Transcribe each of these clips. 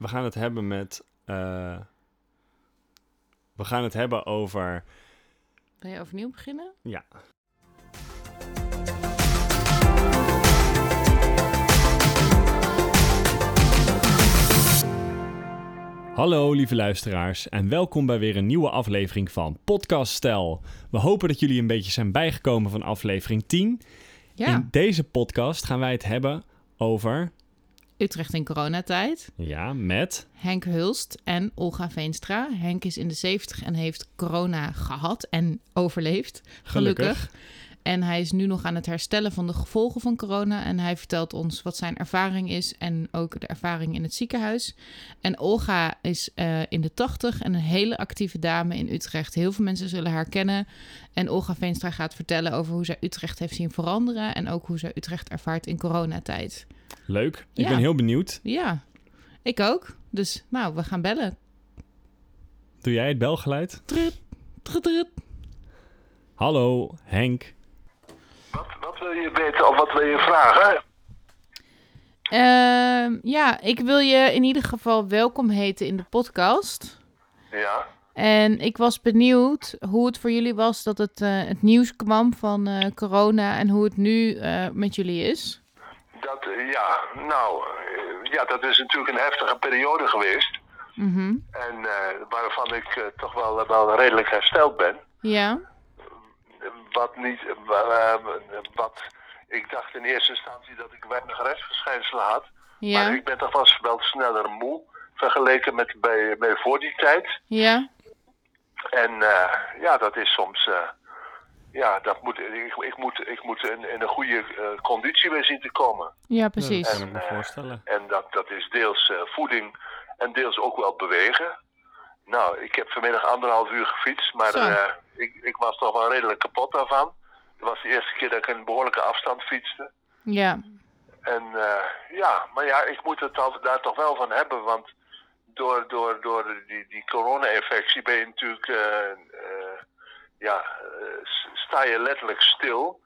We gaan het hebben met. eh, we gaan het hebben over. Wil je overnieuw beginnen? Ja. Hallo lieve luisteraars en welkom bij weer een nieuwe aflevering van Podcast Stel. We hopen dat jullie een beetje zijn bijgekomen van aflevering 10. Ja. In deze podcast gaan wij het hebben over, Utrecht in coronatijd. ja, met, Henk Hulst en Olga Veenstra. Henk is in de 70 en heeft corona gehad en overleefd. Gelukkig. Gelukkig. En hij is nu nog aan het herstellen van de gevolgen van corona. En hij vertelt ons wat zijn ervaring is en ook de ervaring in het ziekenhuis. En Olga is eh, in de 80 en een hele actieve dame in Utrecht. Heel veel mensen zullen haar kennen. En Olga Veenstra gaat vertellen over hoe zij Utrecht heeft zien veranderen. En ook hoe zij Utrecht ervaart in coronatijd. leuk. Ik Ja. ben heel benieuwd. Ja, ik ook. Dus nou, we gaan bellen. Doe jij het belgeluid? Trut, trut, trut. Hallo, Henk. Wil je weten of wat wil je vragen? Ehm, ja, ik wil je in ieder geval welkom heten in de podcast. Ja. En ik was benieuwd hoe het voor jullie was dat het, eh, het nieuws kwam van eh, corona en hoe het nu eh, met jullie is. Dat, ja, nou, ja, dat is natuurlijk een heftige periode geweest. Mhm. En waarvan ik toch wel, wel redelijk hersteld ben. Ja, Wat niet, eh, eh, wat, ik dacht in eerste instantie dat ik weinig restverschijnselen had. Maar ja, ik ben toch wel, wel sneller moe vergeleken met bij, bij voor die tijd. ja, En eh, ja, dat is soms. eh, ja, dat moet, ik, ik moet, ik moet in, in een goede eh, conditie weer zien te komen. ja, Dat precies. kan ik me eh, voorstellen. En dat, dat is deels eh, voeding en deels ook wel bewegen. Nou, ik heb vanmiddag anderhalf uur gefietst, maar Zo. eh, ik, ik was toch wel redelijk kapot daarvan. Het was de eerste keer dat ik een behoorlijke afstand fietste. Ja, En eh, ja, maar ja, ik moet het al, daar toch wel van hebben, want door, door, door die, die corona-infectie ben je natuurlijk, eh, eh, ja, sta je letterlijk stil.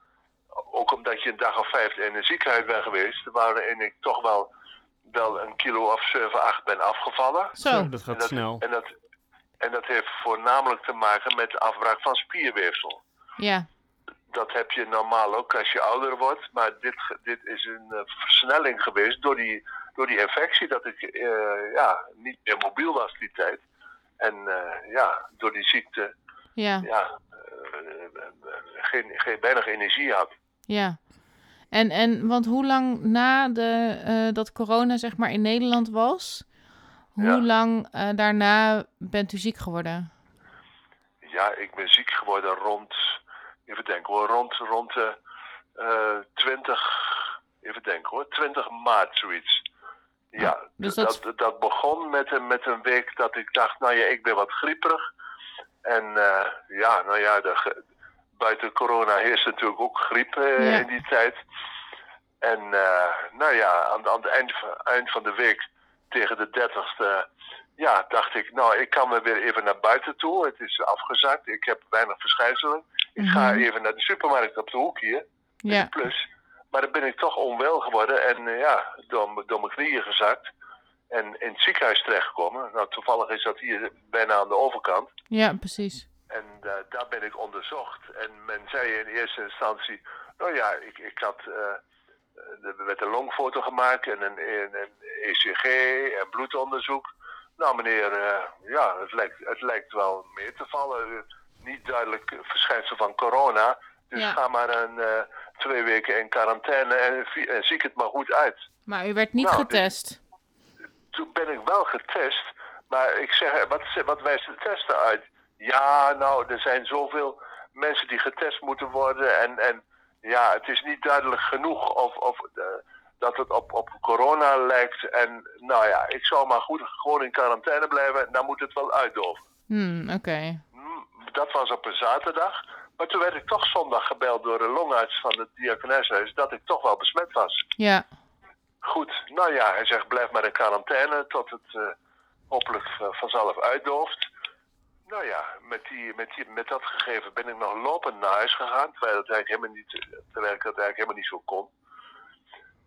Ook omdat je een dag of vijf in een ziekenhuis bent geweest, waarin ik toch wel, wel een kilo of 7, 8 ben afgevallen. zo. Dat En gaat dat, snel. En dat, en dat heeft voornamelijk te maken met afbraak van spierweefsel Ja, dat heb je normaal ook als je ouder wordt. Maar dit, dit is een eh, versnelling geweest door die, door die infectie. Dat ik eh, ja, niet meer mobiel was die tijd. En eh, ja, door die ziekte ja, ja, geen, geen, weinig energie had. ja. En, en want hoe lang na de, dat corona zeg maar in Nederland was, hoe Ja. lang eh, daarna bent u ziek geworden? Ja, ik ben ziek geworden rond, even denken hoor, rond, rond de eh 20, even denken hoor, 20 maart zoiets. Ja, dus dat, dat- begon met, een- met een week dat ik dacht, nou ja, ik ben wat grieperig. En eh, ja, nou ja, de, buiten corona heerst natuurlijk ook griep eh, Ja. in die tijd. En eh, nou ja, aan, aan het eind, van- eind van de week, tegen de 30ste, ja, dacht ik, nou, ik kan me weer even naar buiten toe. Het is afgezakt, ik heb weinig verschijnselen. Ik ga Mhm. even naar de supermarkt op de hoek hier, Ja, de plus. Maar dan ben ik toch onwel geworden en eh, ja, door, door mijn knieën gezakt. En in het ziekenhuis terechtgekomen. Nou, toevallig is dat hier bijna aan de overkant. ja, precies. En eh, daar ben ik onderzocht. En men zei in eerste instantie, nou ja, ik, ik had, eh, werd een longfoto gemaakt en een, een, een ECG en bloedonderzoek. Nou meneer, eh, ja, het lijkt, het lijkt wel meer te vallen. Eh, Niet duidelijk eh, verschijnsel van corona. Dus Ja. ga maar een, eh, twee weken in quarantaine en, zie ik het maar goed uit. Maar u werd niet Nou, getest. Toen ben ik wel getest. Maar ik zeg, wat, wat wijst de testen uit? Ja, nou, er zijn zoveel mensen die getest moeten worden. En, en ja, het is niet duidelijk genoeg of, of eh, dat het op, op corona lijkt. En nou ja, ik zou maar goed gewoon in quarantaine blijven. Dan moet het wel uitdoven. Hmm, oké. Hm, Dat was op een zaterdag. Maar toen werd ik toch zondag gebeld door de longarts van het diakoneshuis dat ik toch wel besmet was. Ja, Goed, nou ja, hij zegt blijf maar in quarantaine tot het eh, hopelijk eh, vanzelf uitdooft. Nou ja, met, die, met, die, met dat gegeven ben ik nog lopend naar huis gegaan, terwijl, het eigenlijk helemaal niet, terwijl ik dat eigenlijk helemaal niet zo kon.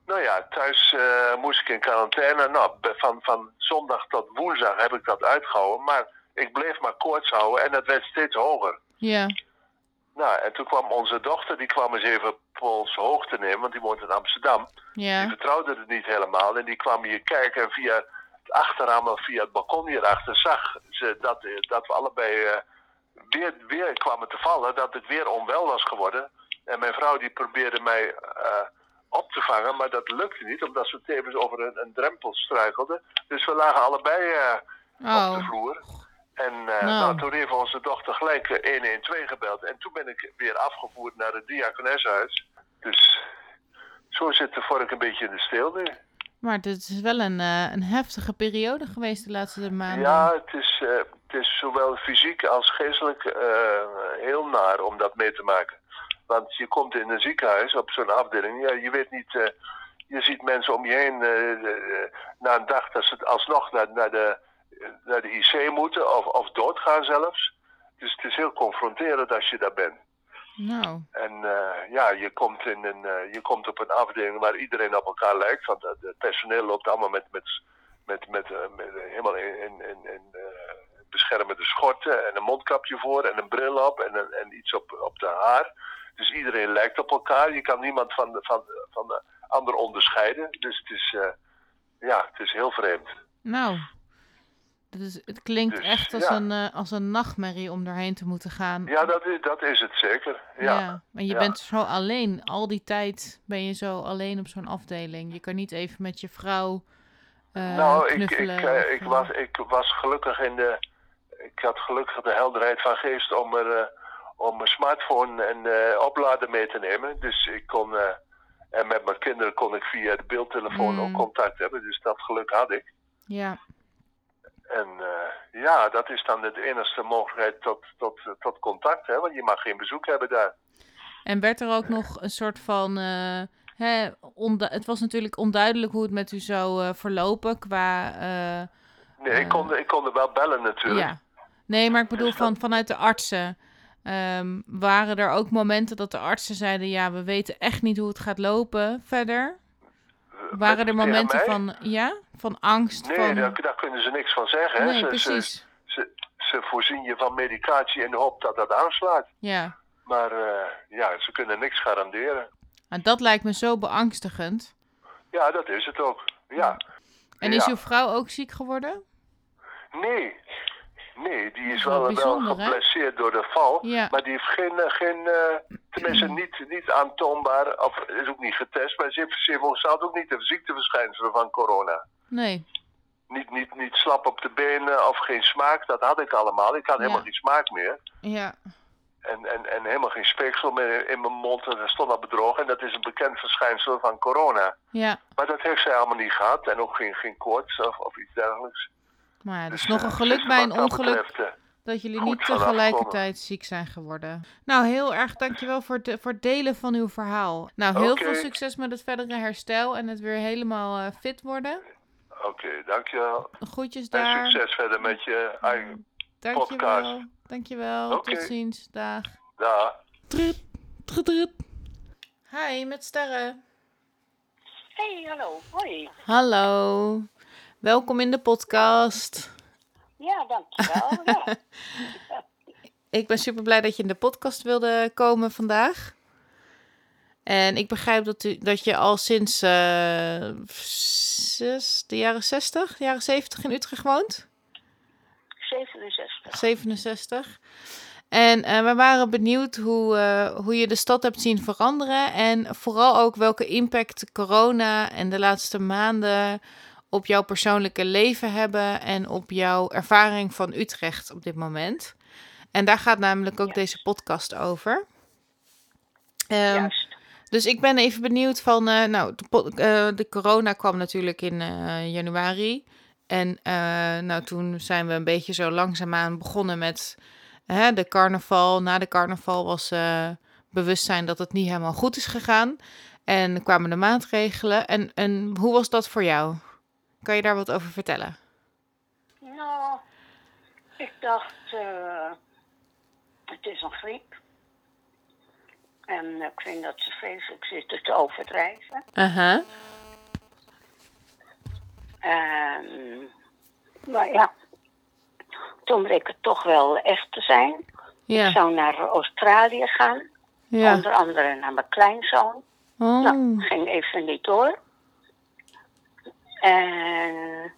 Nou ja, thuis eh, moest ik in quarantaine. Nou, van, van zondag tot woensdag heb ik dat uitgehouden. Maar ik bleef maar koorts houden en het werd steeds hoger. Ja. Nou, en toen kwam onze dochter, die kwam eens even pols hoog te nemen, want die woont in Amsterdam. Die Ja. vertrouwde het niet helemaal en die kwam hier kijken en via het achterraam of via het balkon hierachter zag ze dat, eh, dat we allebei eh, weer, weer kwamen te vallen, dat het weer onwel was geworden. En mijn vrouw die probeerde mij eh, op te vangen, maar dat lukte niet, omdat ze tevens over een, een drempel struikelde. Dus we lagen allebei op de Oh. vloer. En Nou. nou, toen heeft onze dochter gelijk eh, 112 gebeld. En toen ben ik weer afgevoerd naar het diakoneshuis. Dus zo zit de vork een beetje in de steel nu. Maar dit is wel een, eh, een heftige periode geweest de laatste maanden. Ja, het is, eh, het is zowel fysiek als geestelijk eh, heel naar om dat mee te maken. Want je komt in een ziekenhuis op zo'n afdeling. Ja, je weet niet. je ziet mensen om je heen na een dag dat ze alsnog naar, naar, de, naar de IC moeten of, of doodgaan zelfs. Dus het is heel confronterend als je daar bent. Nou, En eh, ja, je komt, in een, eh, je komt op een afdeling waar iedereen op elkaar lijkt. Want het personeel loopt allemaal met, met, met, met, eh, met, helemaal in, in, in, beschermende schorten en een mondkapje voor en een bril op en, een, en iets op, op de haar. Dus iedereen lijkt op elkaar. Je kan niemand van de, van, van de ander onderscheiden. Dus het is, ja, het is heel vreemd. nou. Is, het klinkt Dus, echt als, ja. een, eh, als een nachtmerrie om doorheen te moeten gaan. Ja, dat is, dat is het zeker. Ja. En je ja. bent zo alleen. Al die tijd ben je zo alleen op zo'n afdeling. Je kan niet even met je vrouw eh nou, ik, ik, eh, of, ik, was, ik was gelukkig in de. Ik had gelukkig de helderheid van geest om, er, om mijn smartphone en oplader mee te nemen. Dus ik kon. en met mijn kinderen kon ik via de beeldtelefoon Mm. ook contact hebben. Dus dat geluk had ik. Ja, En eh, ja, dat is dan de enige mogelijkheid tot, tot, tot contact. Hè? Want je mag geen bezoek hebben daar. en werd er ook nog een soort van... eh, hè, het was natuurlijk onduidelijk hoe het met u zou eh, verlopen qua... Nee, ik, kon, ik kon er wel bellen natuurlijk. ja. Nee, maar ik bedoel Dus dat- van, vanuit de artsen. Ehm, waren er ook momenten dat de artsen zeiden... ja, we weten echt niet hoe het gaat lopen verder? Waren er tegen momenten van, ja, van angst? Nee, van... daar, daar kunnen ze niks van zeggen. Hè? nee, ze, precies. Ze, ze, ze voorzien je van medicatie in de hoop dat dat aanslaat. Ja. Maar eh, ja, ze kunnen niks garanderen. En dat lijkt me zo beangstigend. Ja, dat is het ook. Ja. En is Ja. uw vrouw ook ziek geworden? Nee. Nee, die is wel wel, geblesseerd door de val. Ja. Maar die heeft geen, eh, geen eh, tenminste niet, niet aantoonbaar, of is ook niet getest. Maar ze heeft, ze had ook niet de ziekteverschijnselen van corona. Nee. Niet, niet, niet slap op de benen of geen smaak, dat had ik allemaal. Ik had Ja. helemaal geen smaak meer. Ja. En, en, en helemaal geen speeksel meer in mijn mond. En dat stond al bedrogen. En dat is een bekend verschijnsel van corona. Ja. Maar dat heeft zij allemaal niet gehad. En ook geen, geen koorts of, of iets dergelijks. Maar ja, het is Dus, nog een geluk bij een dat ongeluk betreft, eh, dat jullie niet tegelijkertijd ziek zijn geworden. Nou, heel erg dankjewel voor, de, voor het delen van uw verhaal. Nou, heel veel succes met het verdere herstel en het weer helemaal eh, fit worden. Oké, dankjewel. Groetjes En daar. succes verder met je eigen Dankjewel. podcast. Dankjewel. Tot ziens. Dag. dag. Hi, met Sterren. Hey, hallo. Hoi. Hallo. Welkom in de podcast. Ja, dankjewel. ja. Ik ben super blij dat je in de podcast wilde komen vandaag. En ik begrijp dat, u, dat je al sinds eh, zes, de jaren 60, de jaren 70 in Utrecht woont. 67. 67. En eh, we waren benieuwd hoe, eh, hoe je de stad hebt zien veranderen. En vooral ook welke impact corona en de laatste maanden op jouw persoonlijke leven hebben. En op jouw ervaring van Utrecht op dit moment. En daar gaat namelijk ook Ja. deze podcast over. Juist. dus ik ben even benieuwd van, eh, nou, de, eh, de corona kwam natuurlijk in eh, januari. En nou, toen zijn we een beetje zo langzaamaan begonnen met hè, de carnaval. Na de carnaval was bewustzijn dat het niet helemaal goed is gegaan. En kwamen de maatregelen. En, en hoe was dat voor jou? Kan je daar wat over vertellen? Nou, ik dacht, eh, het is een griep. En ik vind dat ze vreselijk zitten te overdrijven. Aha. Maar ja, toen bleek het toch wel echt te zijn. Ik zou naar Australië gaan, Ja. onder andere naar mijn kleinzoon. Oh. Nou, ging even niet door. En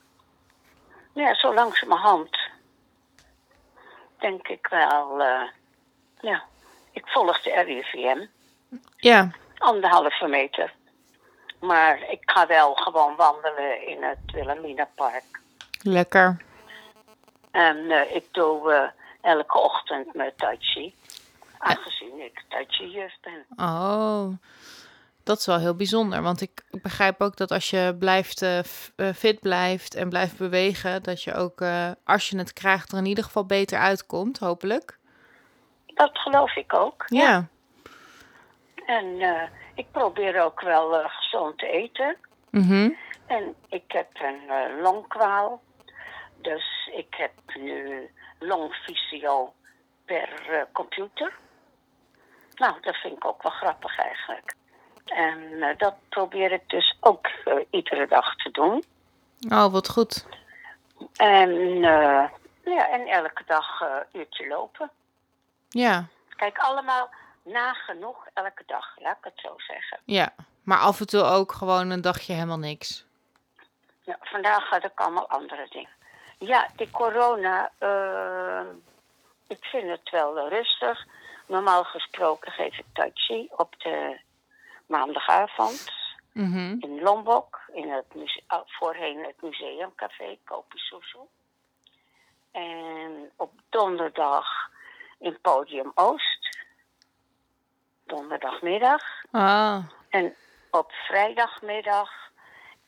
ja, zo langzamerhand denk ik wel, eh, ja, ik volg de RIVM, Ja. anderhalve meter. Maar ik ga wel gewoon wandelen in het Wilhelminapark. Lekker. En eh, ik doe eh, elke ochtend mijn tai chi. Aangezien ik tai chi juf ben. Oh, dat is wel heel bijzonder. Want ik, ik begrijp ook dat als je blijft, eh, eh, fit blijft en blijft bewegen, dat je ook, eh, als je het krijgt, er in ieder geval beter uitkomt, hopelijk. Dat geloof ik ook. Ja. En ik probeer ook wel gezond te eten. Mhm. En ik heb een longkwaal. Dus ik heb nu longfysio per computer. Nou, dat vind ik ook wel grappig eigenlijk. En eh, dat probeer ik dus ook eh, iedere dag te doen. Oh, wat goed. En, eh, ja, en elke dag een uurtje lopen. Ja. Kijk, allemaal nagenoeg elke dag, laat ik het zo zeggen. Ja. Maar af en toe ook gewoon een dagje helemaal niks. Ja, vandaag had ik allemaal andere dingen. Ja, die corona, ik vind het wel rustig. Normaal gesproken geef ik tai chi op de maandagavond Mhm. in Lombok, in het ah, voorheen het museumcafé Kopisusu. En op donderdag in Podium Oost, donderdagmiddag. Ah. En op vrijdagmiddag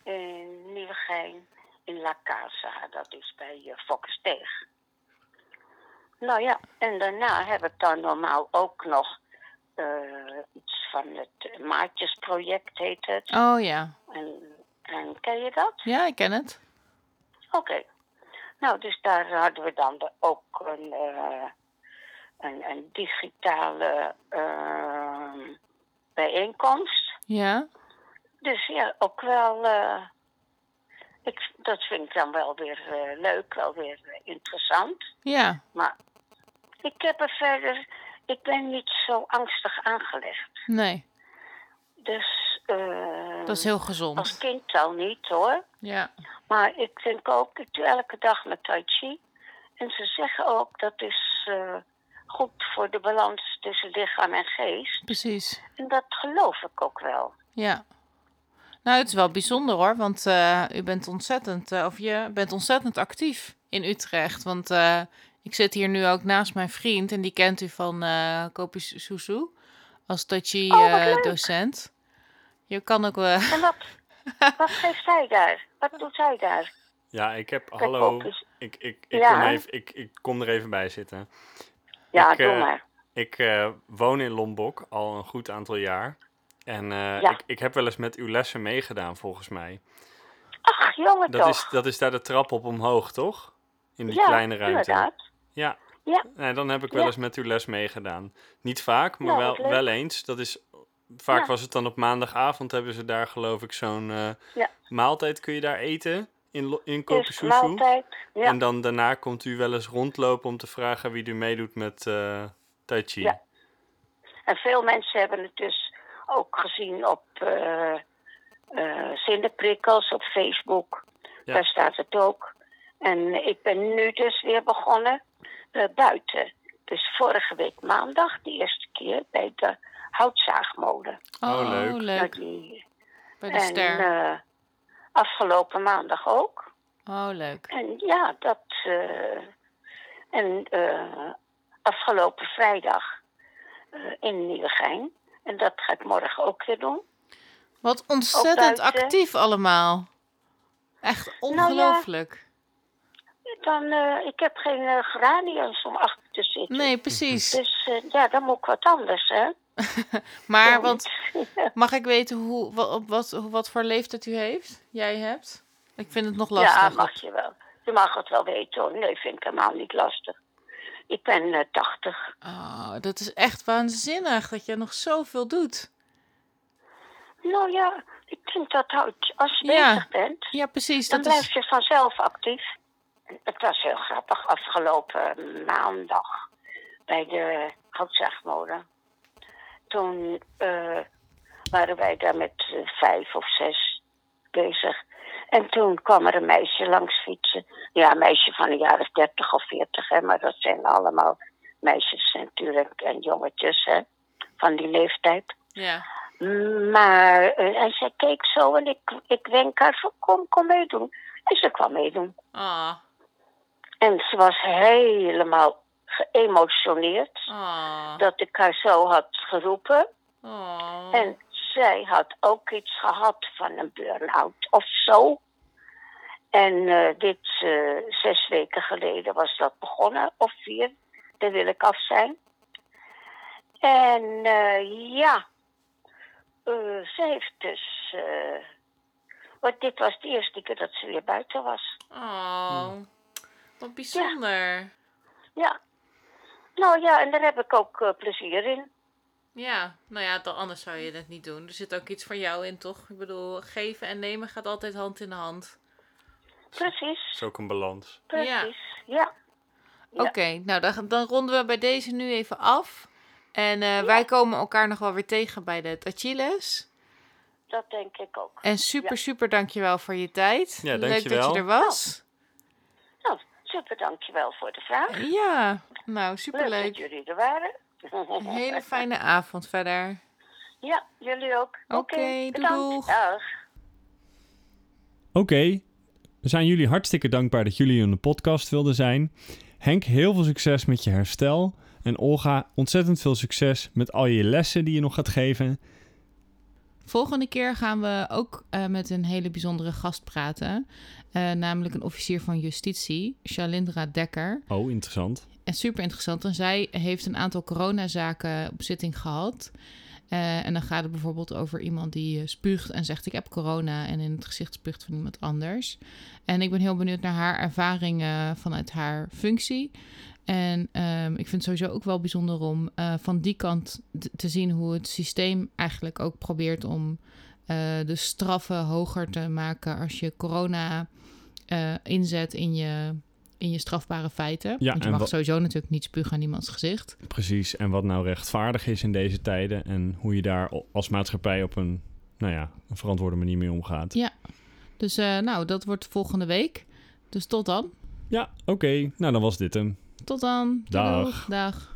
in Nieuwegein in La Casa, dat is bij uh. Nou ja, en daarna heb ik dan normaal ook nog iets van het Maatjesproject heet het. Oh ja. En, en ken je dat? Ja, ik ken het. Oké. Nou, dus daar hadden we dan de- ook een, eh, een, een digitale eh, bijeenkomst. Ja. Dus ja, ook wel. eh, ik, dat vind ik dan wel weer eh, leuk, wel weer eh, interessant. Ja. Maar ik heb er verder. Ik ben niet zo angstig aangelegd. Nee. Dus. eh, Dat is heel Als gezond. kind al niet hoor. Ja. Maar ik denk ook, ik doe elke dag met Tai Chi. En ze zeggen ook dat is eh, goed voor de balans tussen lichaam en geest. Precies. En dat geloof ik ook wel. Ja. Nou, het is wel bijzonder hoor, want eh, u bent ontzettend, of je bent ontzettend actief in Utrecht. Want eh, ik zit hier nu ook naast mijn vriend en die kent u van eh Kopi Susu als Chi Oh, wat eh. Je kan ook... eh, En wat, wat geeft zij daar? Wat doet zij daar? Ja, ik heb... Kijk, Hallo. eens. Ik, ik, ik, Ja. kom even, ik, ik kom er even bij zitten. Ja, Ik, doe maar. Ik eh, woon in Lombok al een goed aantal jaar. En eh, Ja. ik, ik heb wel eens met uw lessen meegedaan, volgens mij. Ach, jongen Dat toch. is, dat is daar de trap op omhoog, toch? In die ja, kleine ruimte. inderdaad. Ja. Ja. Nee, dan heb ik wel eens met uw les meegedaan. Niet vaak, maar Nou, wel, wel eens. Dat is, vaak was het dan op maandagavond hebben ze daar geloof ik zo'n eh, maaltijd kun je daar eten in, in maaltijd. Ja. En dan daarna komt u wel eens rondlopen om te vragen wie er meedoet met eh Tai Chi. Ja. En veel mensen hebben het dus ook gezien op eh eh, zinneprikkels op Facebook. Ja. Daar staat het ook. En ik ben nu dus weer begonnen eh, buiten. Dus vorige week maandag, de eerste keer, bij de houtzaagmolen. Oh, leuk. Nou, leuk. die- Bij de en ster. eh, afgelopen maandag ook. Oh, leuk. En ja, dat. eh, en eh, afgelopen vrijdag eh, in Nieuwegein. En dat ga ik morgen ook weer doen. Wat ontzettend actief allemaal. Echt Nou ja. Dan, eh, ik heb geen eh, geraniums om achter te zitten. Nee, precies. Dus eh, ja, dan moet ik wat anders, hè? Maar want, mag ik weten hoe, wat, wat, wat voor leeftijd u heeft? Jij hebt? Ik vind het nog lastig. Ja, mag je wel. Je mag het wel weten hoor. Nee, vind ik helemaal niet lastig. Ik ben eh, 80. Oh, dat is echt waanzinnig dat je nog zoveel doet. Nou ja, Ik denk dat als je Ja. bezig bent, Ja, precies. dan Dat blijf is... je vanzelf actief. Het was heel grappig afgelopen maandag bij de houtzaagmolen. Toen eh, waren wij daar met vijf of zes bezig. En toen kwam er een meisje langs fietsen. Ja, een meisje van jaar of dertig of veertig, hè, maar dat zijn allemaal meisjes natuurlijk en jongetjes hè, van die leeftijd. Ja. Maar, eh, en zij keek zo en ik, ik wenk haar van kom, kom meedoen. En ze kwam meedoen. Ah. En ze was helemaal geëmotioneerd Ah. dat ik haar zo had geroepen. Oh. En zij had ook iets gehad van een burn-out of zo. En eh, dit eh, zes weken geleden was dat begonnen, of vier, daar wil ik af zijn. En eh, ja, eh, ze heeft dus. eh, want dit was de eerste keer dat ze weer buiten was. Oh. Wat bijzonder. Ja. Nou ja, en daar heb ik ook eh, plezier in. Ja, nou ja, dan, anders zou je het niet doen. Er zit ook iets voor jou in, toch? Ik bedoel, geven en nemen gaat altijd hand in hand. Precies, is ook een balans. precies. Ja. Ja. Oké, nou dan, dan ronden we bij deze nu even af. En eh, wij komen elkaar nog wel weer tegen bij de Tachiles. dat denk ik ook. En super, Ja. super dankjewel voor je tijd. Ja, Leuk dat je er was. Nou, super dankjewel voor de vraag. Ja, nou Leuk superleuk. dat jullie er waren. Een hele fijne avond verder. Ja, jullie ook. Oké, bedankt. doeg. Dag. Oké, we zijn jullie hartstikke dankbaar dat jullie in de podcast wilden zijn. Henk, heel veel succes met je herstel. En Olga, ontzettend veel succes met al je lessen die je nog gaat geven. Volgende keer gaan we ook eh, met een hele bijzondere gast praten. Eh, namelijk een officier van justitie, Shalindra Dekker. Oh, interessant. En super interessant. En zij heeft een aantal coronazaken op zitting gehad. Eh, en dan gaat het bijvoorbeeld over iemand die spuugt en zegt ik heb corona en in het gezicht spuugt van iemand anders. En ik ben heel benieuwd naar haar ervaringen vanuit haar functie. En ehm, ik vind het sowieso ook wel bijzonder om eh, van die kant te zien hoe het systeem eigenlijk ook probeert om eh, de straffen hoger te maken als je corona eh, inzet in je, in je strafbare feiten. Ja, Want je mag wat- sowieso natuurlijk niet spugen aan iemands gezicht. Precies. En wat nou rechtvaardig is in deze tijden. En hoe je daar als maatschappij op een, nou ja, een verantwoorde manier mee omgaat. Ja. Dus nou, dat wordt volgende week. Dus tot dan. Ja, oké. Nou, dan was dit hem. Tot dan. Dag. Dag.